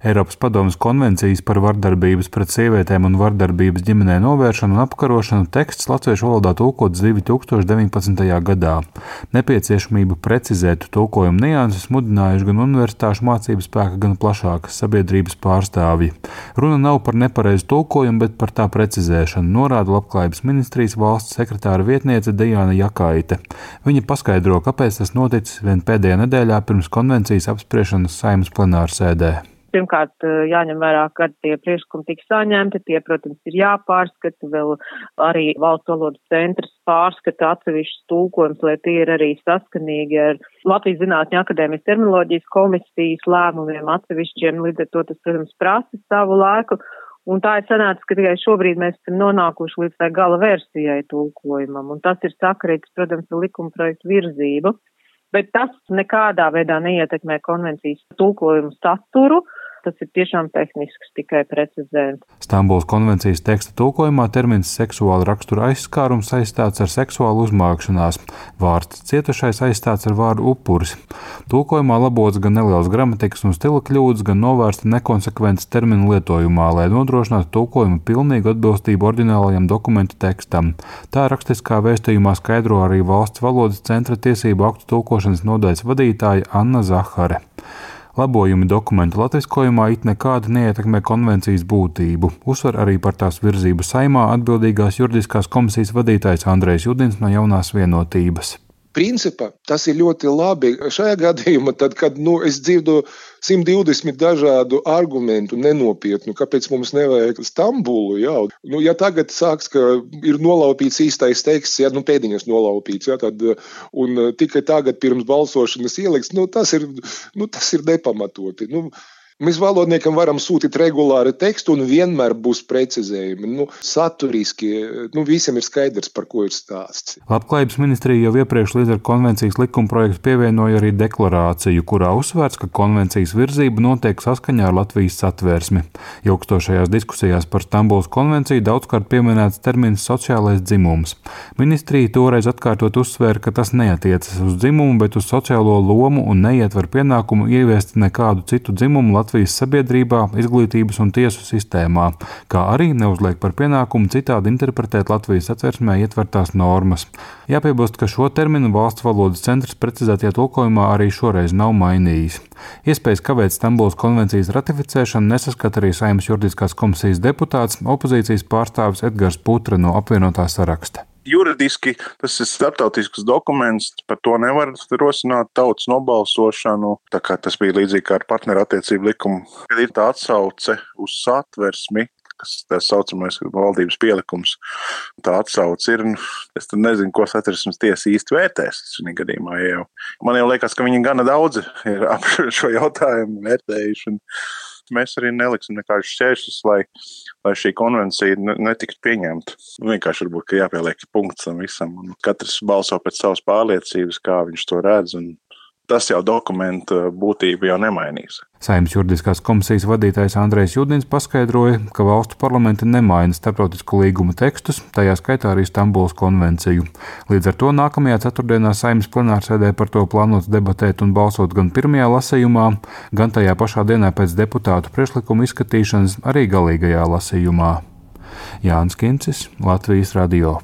Eiropas Padomes konvencijas par vardarbības pret sievietēm un vardarbības ģimenē novēršanu un apkarošanu teksts latviešu valodā tulkots 2019. gadā. Nepieciešamību precizēt tulkojumu nianses mudinājuši gan universitāšu mācību spēka, gan plašākas sabiedrības pārstāvji. Runa nav par nepareizu tulkojumu, bet par tā precizēšanu, norāda Labklājības ministrijas valsts sekretāra vietniece Dejana Jakaite. Viņa paskaidro, kāpēc tas noticis vien pēdējā nedēļā pirms konvencijas apspriešanas saimas plenārsēdē. Pirmkārt, jāņem vērā, ka tie priekšlikumi tika saņemti, tie, protams, ir jāpārskata, vēl arī valsts valodas centrs pārskata atsevišķus tulkojums, lai tie ir arī saskanīgi ar Latvijas Zinātņu akadēmijas terminoloģijas komisijas lēmumiem atsevišķiem, līdz ar to tas, protams, prasa savu laiku. Un tā ir sanācis, ka tikai šobrīd mēs esam nonākuši līdz tā gala versijai tulkojumam, un tas ir sakarīgs, protams, ar likuma projektu virzību. Bet tas nekādā veidā neietekmē konvencijas tulkojumu saturu, Tas ir tiešām tehnisks tikai precizējums. Stambuls konvencijas teksta tulkojumā termins seksuāla rakstura aizskārums aizstāts ar seksuālu uzmākšanās, vārds cietušais aizstāts ar vārdu upuris. Tulkojumā labots gan neliels gramatikas un stila kļūdas, gan novērsta nekonsekvences terminu lietojumā, lai nodrošinātu tulkojumu pilnīgu atbilstību oriģinālajam dokumentu tekstam. Tā rakstiskā vēstījumā skaidro arī valsts valodas centra tiesību aktu tulkošanas nodaļas vadītāja Anna Zahare. Labojumi dokumentu latviskojumā it nekādi neietekmē konvencijas būtību, uzsver arī par tās virzību saimā atbildīgās juridiskās komisijas vadītājs Andrejs Judins no jaunās vienotības. Principā tas ir ļoti labi. Šajā gadījumā, tad, kad nu, es dzirdu 120 dažādu argumentu, nenopietnu, kāpēc mums nevajag Stambulu. Jā. Nu, ja tagad sāks, ka ir nolaupīts īstais teksts, ja nu, pēdiņas nolaupīts, ja, tad, un tikai tagad pirms balsošanas ieliks, nu, tas, ir, nu, tas ir nepamatoti. Nu, Mēs valodniekam varam sūtīt regulāri tekstu, un vienmēr būs precizējumi. Nu, saturiski, nu, visiem ir skaidrs, par ko ir stāsts. Labklājības ministrija jau iepriekš līdz ar konvencijas likuma projektu pievienoja arī deklarāciju, kurā uzsvērts, ka konvencijas virzība notiek saskaņā ar Latvijas satvērsmi. Ilgstošajās diskusijās par Stambulas konvenciju daudzkārt pieminēts termins sociālais dzimums. Ministrija toreiz atkārtot uzsvēra, ka tas neatiecas uz dzimumu, bet uz sociālo lomu un neietver pienākumu ieviest nekādu citu dzimumu Latvijas sabiedrībā, izglītības un tiesu sistēmā, kā arī neuzliek par pienākumu citādi interpretēt Latvijas atversmē ietvertās normas. Jāpiebilst, ka šo terminu valsts valodas centrs precizētajā tulkojumā arī šoreiz nav mainījis. Iespējas kavēt Stambulas konvencijas ratificēšanu nesaskat arī Saimnes juridiskās komisijas deputāts, opozīcijas pārstāvis Edgars Putra no apvienotā saraksta juridiski tas ir starptautisks dokuments, par to nevar rosināt tautas nobalsošanu. Tas bija līdzīgi kā ar partnerattiecību likumu, kad ir tā atsauce uz satversmi, kas tā saucamais valdības pielikums. Tā atsauce ir. Es nezinu, ko satversmes tiesa īsti vērtēs šajā gadījumā. Jau. Man jau liekas, ka viņi gana daudz ir ap šo jautājumu vērtējuši. Mēs arī neliksim nekādus šķēršļus, lai, lai šī konvencija netiktu pieņemta. Vienkārši varbūt jāpieliek punkts tam visam. Katrs balso pēc savas pārliecības, kā viņš to redz. Un tas jau dokumenta būtību jau nemainīs. Saimnes juridiskās komisijas vadītājs Andrejs Judins paskaidroja, ka valstu parlamenti nemaina starptautisku līgumu tekstus, tajā skaitā arī Stambulas konvenciju. Līdz ar to nākamajā ceturtdienā Saimnes plenārsēdē par to plānots debatēt un balsot gan pirmajā lasījumā, gan tajā pašā dienā pēc deputātu priekšlikuma izskatīšanas arī galīgajā lasījumā. Jānis Kincis, Latvijas Radio.